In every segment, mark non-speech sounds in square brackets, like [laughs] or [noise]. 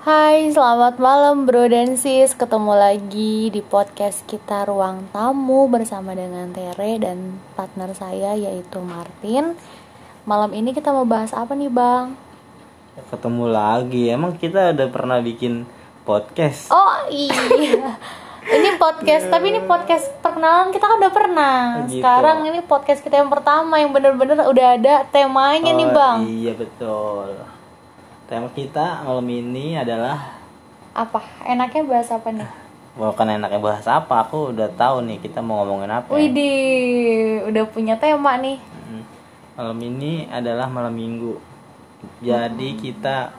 Hai, selamat malam bro dan sis Ketemu lagi di podcast kita Ruang Tamu Bersama dengan Tere dan partner saya yaitu Martin Malam ini kita mau bahas apa nih bang? Ketemu lagi. Emang kita udah pernah bikin podcast? Oh iya Ini podcast, tapi ini podcast perkenalan kita kan udah pernah Gitu. Sekarang ini podcast kita yang pertama Yang bener-bener udah ada temanya nih Oh, bang Iya betul. Tema kita malam ini adalah Apa? Enaknya bahas apa nih? bukan enaknya bahas apa. Aku udah tahu nih kita mau ngomongin apa. ya. Widih, udah punya tema nih. Malam ini adalah malam minggu. Jadi kita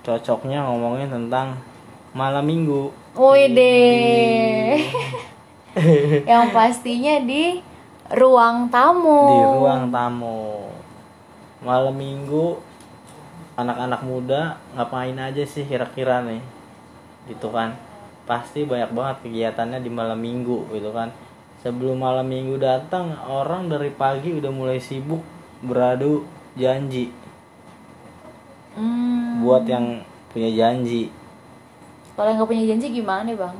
cocoknya ngomongin tentang malam minggu. Widih Yang pastinya di ruang tamu di ruang tamu malam minggu anak-anak muda ngapain aja sih kira-kira nih? Gitu kan. Pasti banyak banget kegiatannya di malam minggu gitu kan. Sebelum malam minggu datang orang dari pagi udah mulai sibuk beradu janji. Hmm, buat yang punya janji. Kalau yang gak punya janji gimana bang?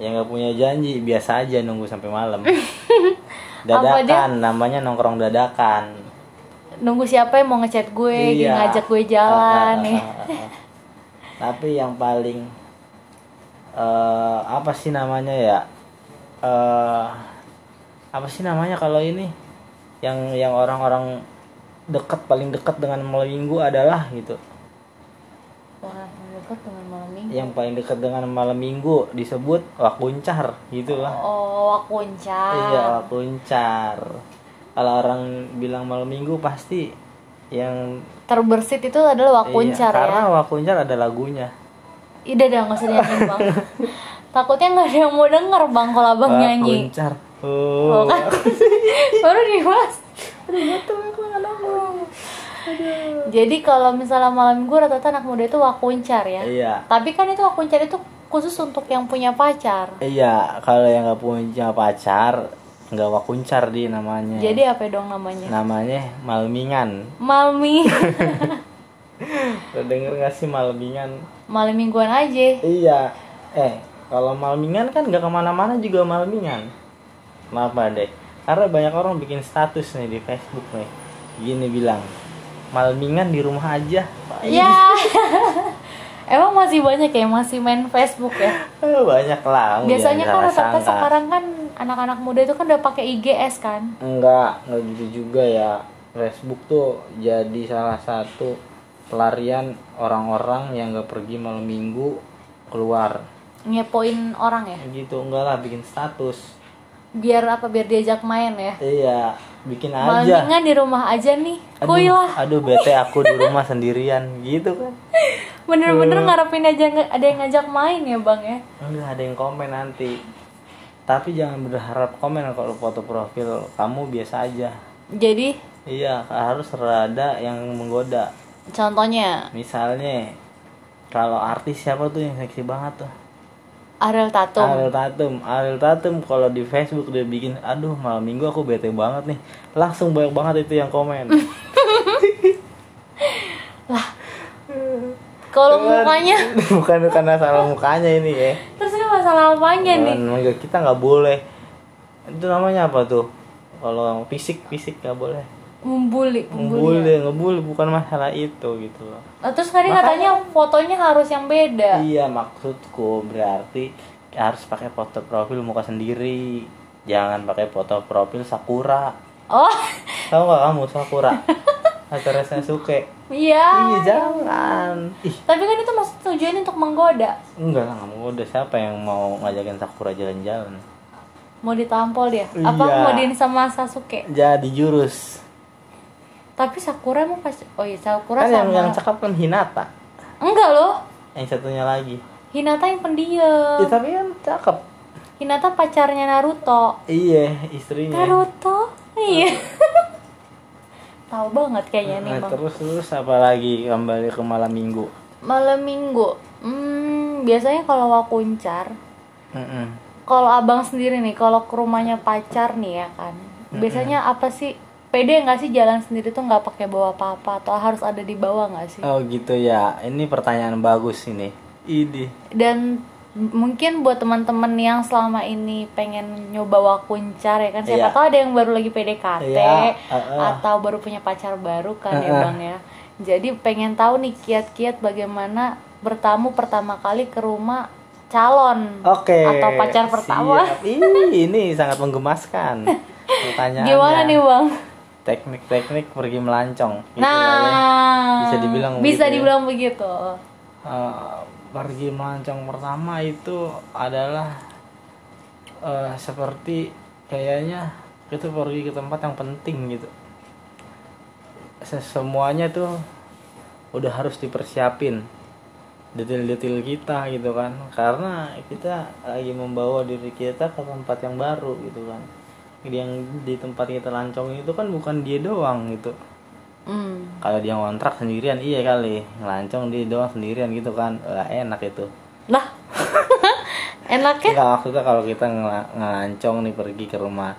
yang nggak punya janji biasa aja nunggu sampai malam. [laughs] Dadakan namanya nongkrong dadakan Nunggu siapa yang mau ngechat gue, Iya. ngajak gue jalan Ah, ah, nih ah, ah. Tapi yang paling eh apa sih namanya ya? eh apa sih namanya kalau ini? Yang yang orang-orang dekat paling dekat dengan malam minggu adalah gitu. Wah, dekat dengan malam minggu Yang paling dekat dengan malam minggu disebut wakuncar gitu lah. Oh, wakuncar Iya, wakuncar. Kalau orang bilang malam minggu pasti yang Terbersit itu adalah wakuncar iya, karena ya wakuncar ada lagunya. Ida dah gak usah nyanyi bang [laughs] Takutnya gak ada yang mau denger bang kalau abang nyanyi Wakuncar. Oh, Oh. kan? [laughs] Baru dibahas Jadi kalau misalnya malam minggu rata-rata anak muda itu wakuncar ya. Iya. Tapi kan itu wakuncar itu khusus untuk yang punya pacar. Iya, kalau yang nggak punya pacar, nggak wakuncar di namanya. Jadi apa dong namanya? namanya malmingan. Malmi. [laughs] Lo denger nggak sih malmingan? malam mingguan aja. Iya. Eh, kalau malmingan kan nggak ke mana-mana juga malmingan. Kenapa deh? Karena banyak orang bikin status nih di Facebook nih. Gini bilang, malmingan di rumah aja. Ya. [laughs] Emang masih banyak ya masih main Facebook ya. [laughs] Eh, banyak lah. Biasanya kan rata-rata sekarang kan anak-anak muda itu kan udah pakai IGS kan. Enggak, enggak gitu juga ya. Facebook tuh jadi salah satu pelarian orang-orang yang nggak pergi malam minggu keluar. Ngepoin orang ya. Gitu, enggak lah bikin status. Biar apa? Biar diajak main ya. Iya, bikin aja. mingguan di rumah aja nih. Aduh, Kuy lah. aduh bete aku di rumah sendirian gitu kan. [laughs] Bener-bener ngarepin aja ada yang ngajak main ya bang ya. Enggak ada yang komen nanti. Tapi jangan berharap komen kalau foto profil kamu biasa aja. Jadi Iya, harus rada yang menggoda. contohnya Misalnya kalau artis siapa tuh yang seksi banget tuh? Ariel Tatum. Ariel Tatum, Ariel Tatum kalau di Facebook dia bikin, aduh malam minggu aku bete banget nih, langsung banyak banget itu yang komen. [laughs] Kalau mukanya [laughs] bukan karena salah mukanya ini ya. terus ini masalah apanya nih? Kita nggak boleh. Itu namanya apa tuh? Kalau fisik fisik nggak boleh. Membuli, membuli. Ngebully bukan masalah itu gitu loh. Nah, terus tadi katanya fotonya harus yang beda. Iya maksudku berarti harus pakai foto profil muka sendiri. Jangan pakai foto profil Sakura. Oh, Tahu nggak kamu Sakura? [laughs] Atau Sasuke? iya. Iya jangan. Ih Tapi kan itu maksud tujuannya untuk menggoda. enggak lah udah siapa yang mau ngajakin Sakura jalan-jalan? Mau ditampol dia. Apa Iya. mau din sama Sasuke? Jadi jurus. Tapi Sakura emang pas Oh iya, Sakura Kan yang sama yang cakep kan Hinata. Enggak loh. Yang satunya lagi. Hinata yang pendiam. Ya, tapi kan cakep. Hinata pacarnya Naruto. Iya istrinya. Naruto? Iya. Tahu banget kayaknya nih, Nah, Bang. terus terus apa lagi kembali ke malam minggu? Malam Minggu. Hmm, biasanya kalau wakuncar, Mm-mm. kalau Abang sendiri nih, kalau ke rumahnya pacar nih ya kan. Biasanya apa sih pede nggak sih jalan sendiri tuh nggak pakai bawa apa-apa atau harus ada di bawah nggak sih Oh gitu ya. Ini pertanyaan bagus ini. Ini. dan mungkin buat teman-teman yang selama ini pengen nyoba wakuncar ya kan siapa Iya. tahu ada yang baru lagi PDKT Iya, uh-uh. atau baru punya pacar baru kan ya Uh-uh. bang ya jadi pengen tahu nih kiat-kiat bagaimana bertamu pertama kali ke rumah calon Oke. atau pacar pertama Siap. Ih, ini sangat menggemaskan. [laughs] Pertanyaannya. gimana nih bang Teknik-teknik pergi melancong. Gitu nah ya. Bisa dibilang bisa begitu ya. dibilang begitu Eh, pergi melancong pertama itu adalah eh, seperti kayaknya itu pergi ke tempat yang penting gitu. Se- semuanya tuh udah harus dipersiapin detail-detail kita gitu kan. Karena kita lagi membawa diri kita ke tempat yang baru gitu kan. Yang di tempat kita lancong itu kan bukan dia doang gitu hmm. kalau dia ngontrak sendirian iya kali. Ngelancong dia doang sendirian gitu kan. Lah, enak itu. Lah. [laughs] Enaknya? Enggak maksudnya kalau kita ngela- ngelancong nih pergi ke rumah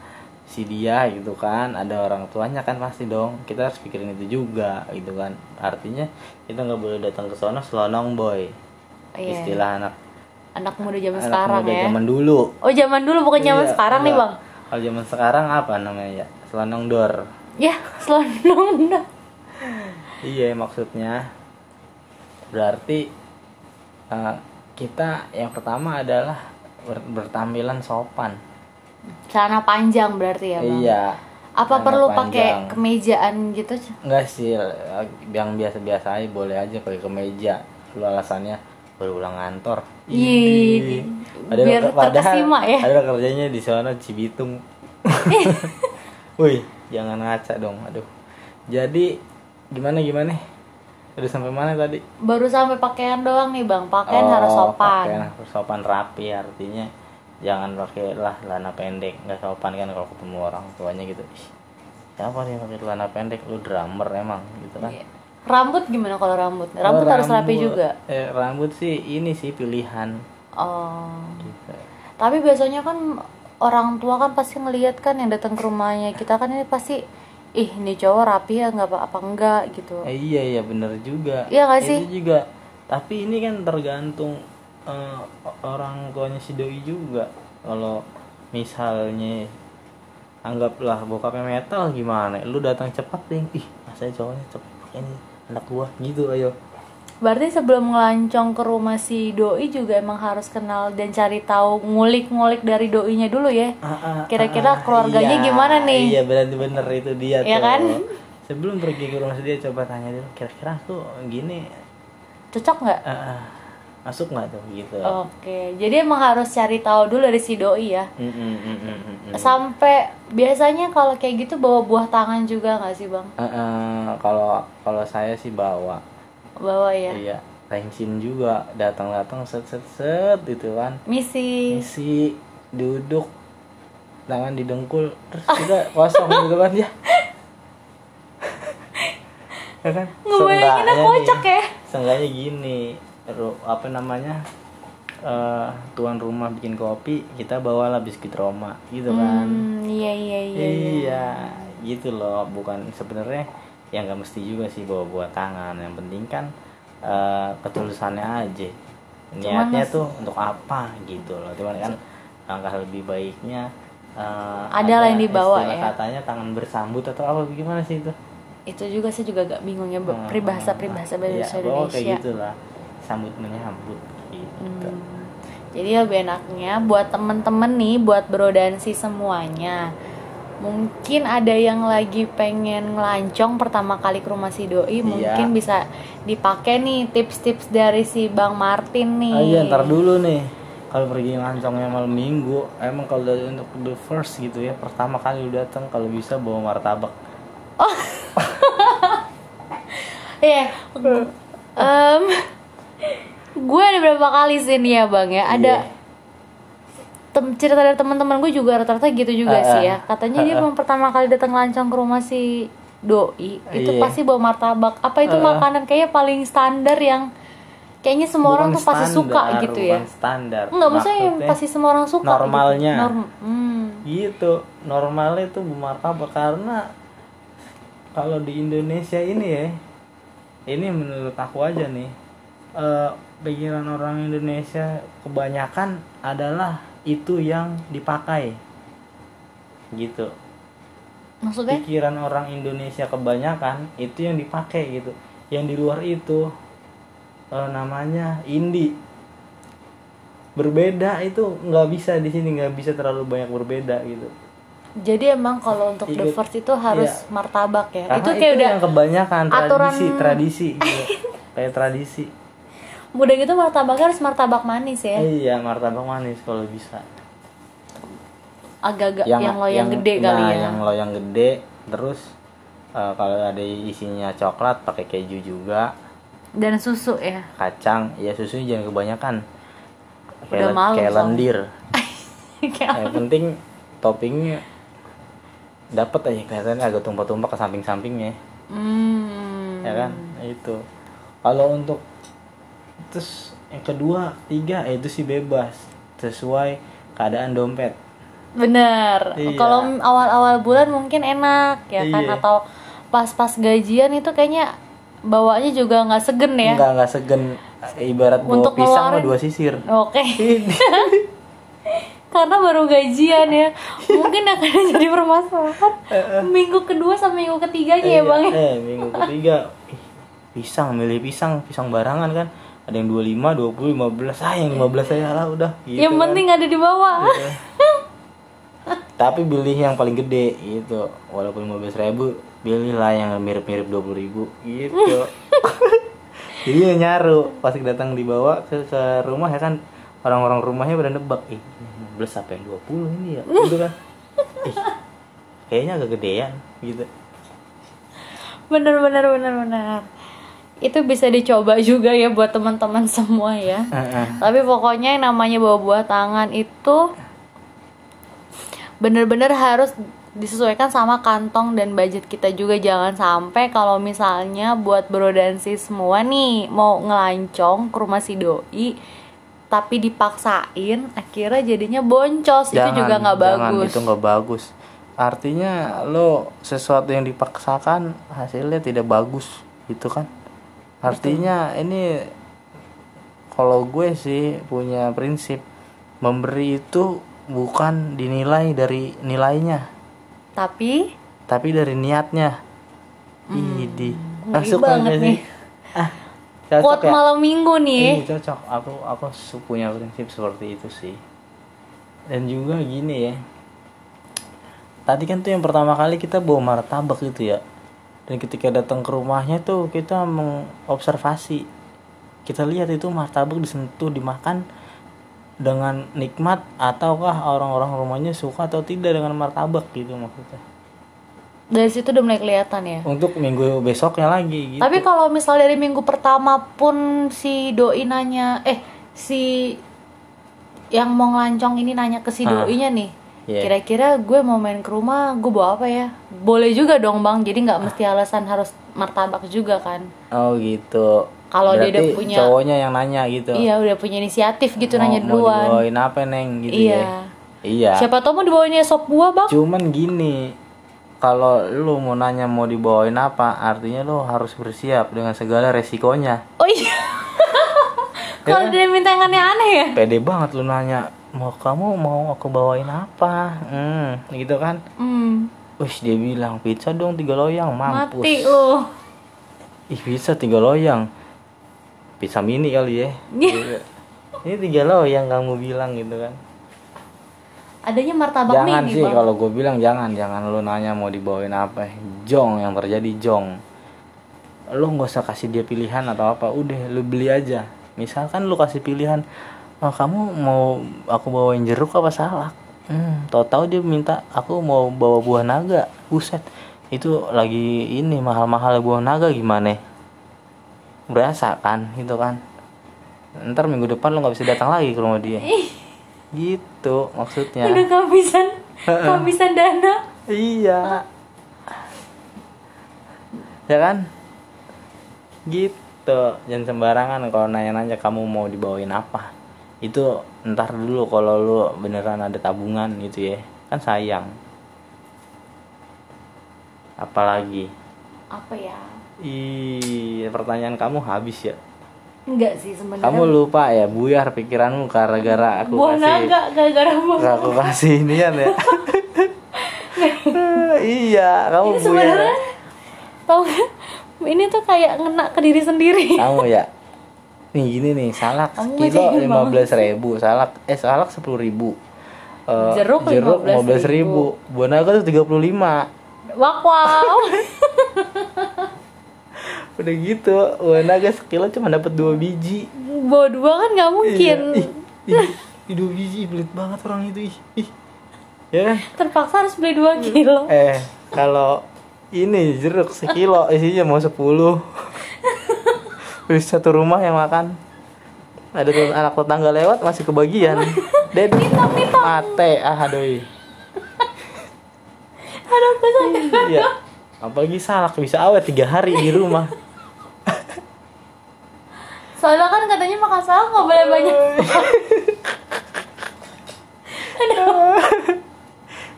si dia gitu kan ada orang tuanya kan pasti dong. Kita harus pikirin itu juga gitu kan. Artinya kita nggak boleh datang ke sono selonong boy. Iya. istilah anak anak muda zaman anak sekarang muda ya. zaman dulu. Oh zaman dulu bukan zaman Iya, sekarang nih enggak. bang? Kalau zaman sekarang apa namanya ya? Selonong dor. Ya selondong dah. Iya maksudnya berarti eh, kita yang pertama adalah ber- bertampilan sopan. celana panjang berarti ya bang Iya. apa perlu pakai kemejaan gitu Enggak sih, eh, yang biasa-biasa aja boleh aja pakai kemeja. Lu alasannya baru pulang kantor. Ih, Ih. Padahal- biar padahal- terkesima ya. Padahal kerjanya di sana Cibitung. [laughs] Wih, jangan ngaca dong. Aduh. Jadi gimana gimana? Udah sampai mana tadi? baru sampai pakaian doang nih bang. Pakaian harus Oh, sopan. pakaian harus sopan rapi. Artinya jangan pakai lah celana pendek. Nggak sopan kan kalau ketemu orang tuanya gitu. Ih, siapa nih pakai celana pendek? Lu drummer emang gitu kan? Iya. rambut gimana kalau rambut? Rambut Oh, harus rapi rambut- juga? Eh, rambut sih ini sih pilihan. Oh. Gitu. Tapi biasanya kan orang tua kan pasti ngelihat kan yang datang ke rumahnya. Kita kan ini pasti ih ini cowok rapi ya nggak apa apa enggak gitu. Eh, iya iya bener juga. Iya nggak sih? itu juga. Tapi ini kan tergantung eh, orang tuanya si doi juga. Kalau misalnya anggaplah bokapnya metal gimana? Lu datang cepat nih ih masa cowoknya cepet ini? Anak gua gitu ayo berarti sebelum ngelancong ke rumah si doi juga emang harus kenal dan cari tahu ngulik-ngulik dari doinya dulu ya Kira-kira keluarganya iya, gimana nih? iya berarti bener itu dia Iya tuh kan? sebelum pergi ke rumah dia coba tanya dulu kira-kira tuh gini cocok nggak ah, ah, masuk nggak tuh gitu Oke, jadi emang harus cari tahu dulu dari si doi ya. Mm, mm, mm, mm, mm, mm. Sampai biasanya kalau kayak gitu bawa buah tangan juga nggak sih bang? Eh, eh, kalau kalau saya sih bawa Bawa ya. iya tensin juga datang-datang set set set gitu kan Misi. isi duduk tangan didengkul terus kita kosong [laughs] gitu kan ya ya kan Ngebayanginnya kocak ya. seenggaknya gini ru- apa namanya eh, tuan rumah bikin kopi kita bawalah biskuit Roma gitu kan Hmm, iya iya iya. iya. Iya, gitu loh. Bukan sebenarnya yang nggak mesti juga sih bawa buat tangan. Yang penting kan eh, ketulusannya aja. Niatnya tuh untuk apa gitu loh. Cuman kan langkah lebih baiknya eh, Ada lah yang dibawa ya. Katanya tangan bersambut atau apa gimana sih itu? Itu juga sih juga gak bingung ya Hmm, peribahasa peribahasa bahasa kayak Indonesia. gitulah. Sambut menyambut gitu. Hmm. Jadi lebih enaknya buat temen-temen nih, buat bro dan si semuanya. Mungkin ada yang lagi pengen ngelancong pertama kali ke rumah si doi, Iya. mungkin bisa dipakai nih tips-tips dari si Bang Martin nih. Oh iya, ntar dulu nih. Kalau pergi lancongnya malam minggu, emang kalau dari untuk the first gitu ya, pertama kali lu datang kalau bisa bawa martabak. [laughs] Iya. Em, gue ada berapa kali sih nih ya bang ya. Ada Iya. Tem- cerita dari teman-teman gue juga rata-rata gitu juga Ah, sih ya. Katanya dia memang pertama kali datang lancong ke rumah si doi itu Iya. pasti bawa martabak. Apa itu makanan kayaknya paling standar yang kayaknya semua orang tuh pasti suka standar, gitu ya. standar. Enggak maksudnya yang pasti semua orang suka. normalnya. Gitu. Norm- hmm. Gitu, normalnya tuh martabak karena kalau di Indonesia ini ya ini menurut aku aja nih eh, pikiran orang Indonesia kebanyakan adalah itu yang dipakai. Gitu. Maksudnya? Pikiran orang Indonesia kebanyakan itu yang dipakai gitu. Yang di luar itu eh, namanya indie berbeda itu nggak bisa di sini nggak bisa terlalu banyak berbeda gitu. Jadi emang kalau untuk the Ikut- first itu harus iya. martabak ya? Karena itu kayak udah yang kebanyakan aturan- tradisi tradisi gitu. [laughs] kayak tradisi udah gitu martabaknya harus martabak manis ya? Iya martabak manis kalau bisa. Agak-agak yang, loyang gede nah, kali ya? yang loyang gede terus eh, kalau ada isinya coklat pakai keju juga. Dan susu ya? Kacang ya susunya jangan kebanyakan. Udah kayak malu kayak soalnya. lendir. [laughs] Yang penting toppingnya dapat aja kelihatannya agak tumpah-tumpah ke samping-sampingnya. Hmm. ya kan? Itu. Kalau untuk terus yang kedua tiga ya itu sih bebas. Sesuai keadaan dompet. Bener. Iya. kalau awal-awal bulan mungkin enak ya kan? Iya. atau pas-pas gajian itu kayaknya bawaannya juga nggak segen ya? Nggak nggak segen. Ibarat bawa Untuk pisang ngeluarin- dua sisir. Oke. [laughs] Karena baru gajian ya. Mungkin akan [laughs] jadi permasalahan. Minggu kedua sampai minggu ketiganya ya Iya, bang ya? eh minggu ketiga. Pisang milih pisang pisang barangan kan ada yang 25, 20, 15 ah yang 15 saya lah udah. Gitu yang kan. penting ada di bawah. Iya. [laughs] tapi pilih yang paling gede gitu. Walaupun 15 ribu pilihlah yang mirip-mirip 20 ribu. Gitu. Jadi [laughs] ya nyaru. Pas datang dibawa ke, ke rumah ya kan orang-orang rumahnya pada nebak. Ih 15 apa yang 20 ini ya? Gitu kan. [laughs] Ih kayaknya agak gedean gitu. Bener bener bener bener itu bisa dicoba juga ya buat teman-teman semua ya. Heeh. tapi pokoknya yang namanya bawa buah tangan itu bener-bener harus disesuaikan sama kantong dan budget kita juga. Jangan sampai kalau misalnya buat bro dan sis semua nih mau ngelancong ke rumah si doi tapi dipaksain akhirnya jadinya boncos. Itu juga nggak jangan, bagus. itu nggak bagus. Artinya lo sesuatu yang dipaksakan hasilnya tidak bagus gitu kan artinya ini kalau gue sih punya prinsip memberi itu bukan dinilai dari nilainya tapi tapi dari niatnya Idi ngeri masuk Hmm, banget nggak nih. sih? ah cocok quote ya malam minggu nih Iya cocok. Aku aku punya prinsip seperti itu sih. Dan juga gini ya. Tadi kan tuh yang pertama kali kita bawa martabak gitu ya. Dan ketika datang ke rumahnya tuh kita mengobservasi. Kita lihat itu martabak disentuh, dimakan dengan nikmat ataukah orang-orang rumahnya suka atau tidak dengan martabak gitu maksudnya. dari situ udah mulai kelihatan ya Untuk minggu besoknya lagi gitu. Tapi kalau misal dari minggu pertama pun si doi nanya, eh si yang mau ngelancong ini nanya ke si Ah, doinya nih, iya. kira-kira gue mau main ke rumah, gue bawa apa ya? Boleh juga dong bang, jadi nggak mesti alasan harus martabak juga kan? Oh gitu. Kalau dia udah punya- cowoknya yang nanya gitu. Iya udah punya inisiatif gitu mau, nanya mau duluan. dibawain apa neng gitu Iya. ya iya Siapa tau mau dibawain sop buah bang? cuman gini kalau lu mau nanya mau dibawain apa artinya lu harus bersiap dengan segala resikonya Oh iya. [laughs] kalau dia minta yang aneh-aneh ya? pede banget lu nanya mau kamu mau aku bawain apa? Hmm gitu kan? Hmm, Wih dia bilang pizza dong tiga loyang mampus. Mati lu. ih pizza tiga loyang. Pizza mini kali ya. Gitu. [laughs] ini tiga loyang kamu bilang gitu kan. Adanya martabak jangan mini sih kalau gue bilang jangan jangan lu nanya mau dibawain apa. Jong yang terjadi jong. Lu nggak usah kasih dia pilihan atau apa udah lu beli aja. Misalkan lu kasih pilihan oh, kamu mau aku bawain jeruk apa salak hmm, tahu-tahu dia minta aku mau bawa buah naga buset itu lagi ini mahal-mahal buah naga gimana berasa kan gitu kan ntar minggu depan lu nggak bisa datang lagi ke rumah dia gitu maksudnya Udah kehabisan, kehabisan dana. Iya. Ya kan? Gitu. Jangan sembarangan kalau nanya-nanya kamu mau dibawain apa. Itu ntar dulu kalau lu beneran ada tabungan gitu ya. Kan sayang. Apalagi apa ya Ih, pertanyaan kamu habis ya. enggak sih sebenarnya Kamu lupa ya, buyar pikiranmu gara-gara aku buang kasih naga gara-gara buang aku kasih inian ya. [laughs] iya, kamu ini buyar. sebenarnya tau gak ini tuh kayak ngena ke diri sendiri Kamu ya. [laughs] Nih gini nih, salak Kamu kilo lima belas ribu, salak eh salak sepuluh ribu. Eh, Jeruk jeruk 15.000. 15.000 ribu, buah naga tuh 35 wak wow Udah gitu, buah naga sekilo cuma dapat dua biji. bawa dua kan nggak mungkin Iya. Ih, ih, ih, dua biji pelit banget orang itu ih. ih. Ya kan? terpaksa harus beli dua kilo Eh, kalau ini jeruk sekilo isinya mau 10 Terus satu rumah yang makan. Ada tuh anak tetangga lewat masih kebagian. [laughs] Ded Mate. Ah [laughs] aduh aku sakit Iya. Apalagi salak bisa awet tiga hari di rumah. [laughs] Soalnya kan katanya makan salak nggak boleh banyak.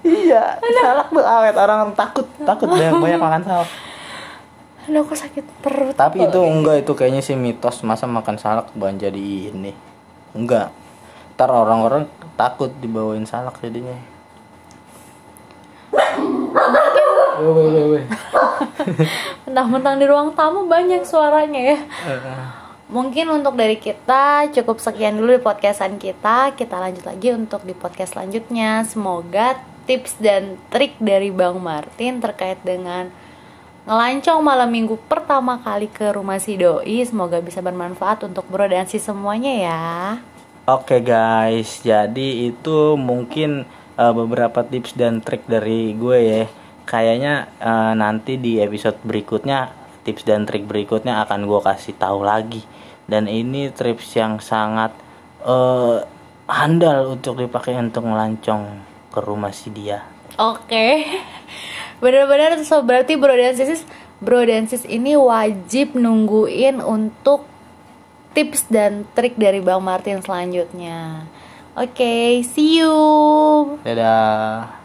Iya salak tuh awet orang takut Takut banyak, banyak makan salak aduh aku sakit perut Tapi itu enggak itu kayaknya sih mitos Masa makan salak bukan jadi ini. Enggak. Ntar orang-orang takut dibawain salak jadinya. [laughs] Mentang-mentang di ruang tamu banyak suaranya ya. Mungkin untuk dari kita cukup sekian dulu di podcastan kita. Kita lanjut lagi untuk di podcast selanjutnya. Semoga tips dan trik dari Bang Martin terkait dengan ngelancong malam minggu pertama kali ke rumah si doi semoga bisa bermanfaat untuk bro dan si semuanya ya. Oke guys, jadi itu mungkin eh, beberapa tips dan trik dari gue ya. Kayaknya eh, nanti di episode berikutnya tips dan trik berikutnya akan gue kasih tahu lagi. Dan ini tips yang sangat eh, handal untuk dipakai untuk melancong ke rumah si dia. Oke. [laughs] Benar-benar so berarti bro dan sis bro dan sis ini wajib nungguin untuk tips dan trik dari Bang Martin selanjutnya. Oke, see you. Dadah.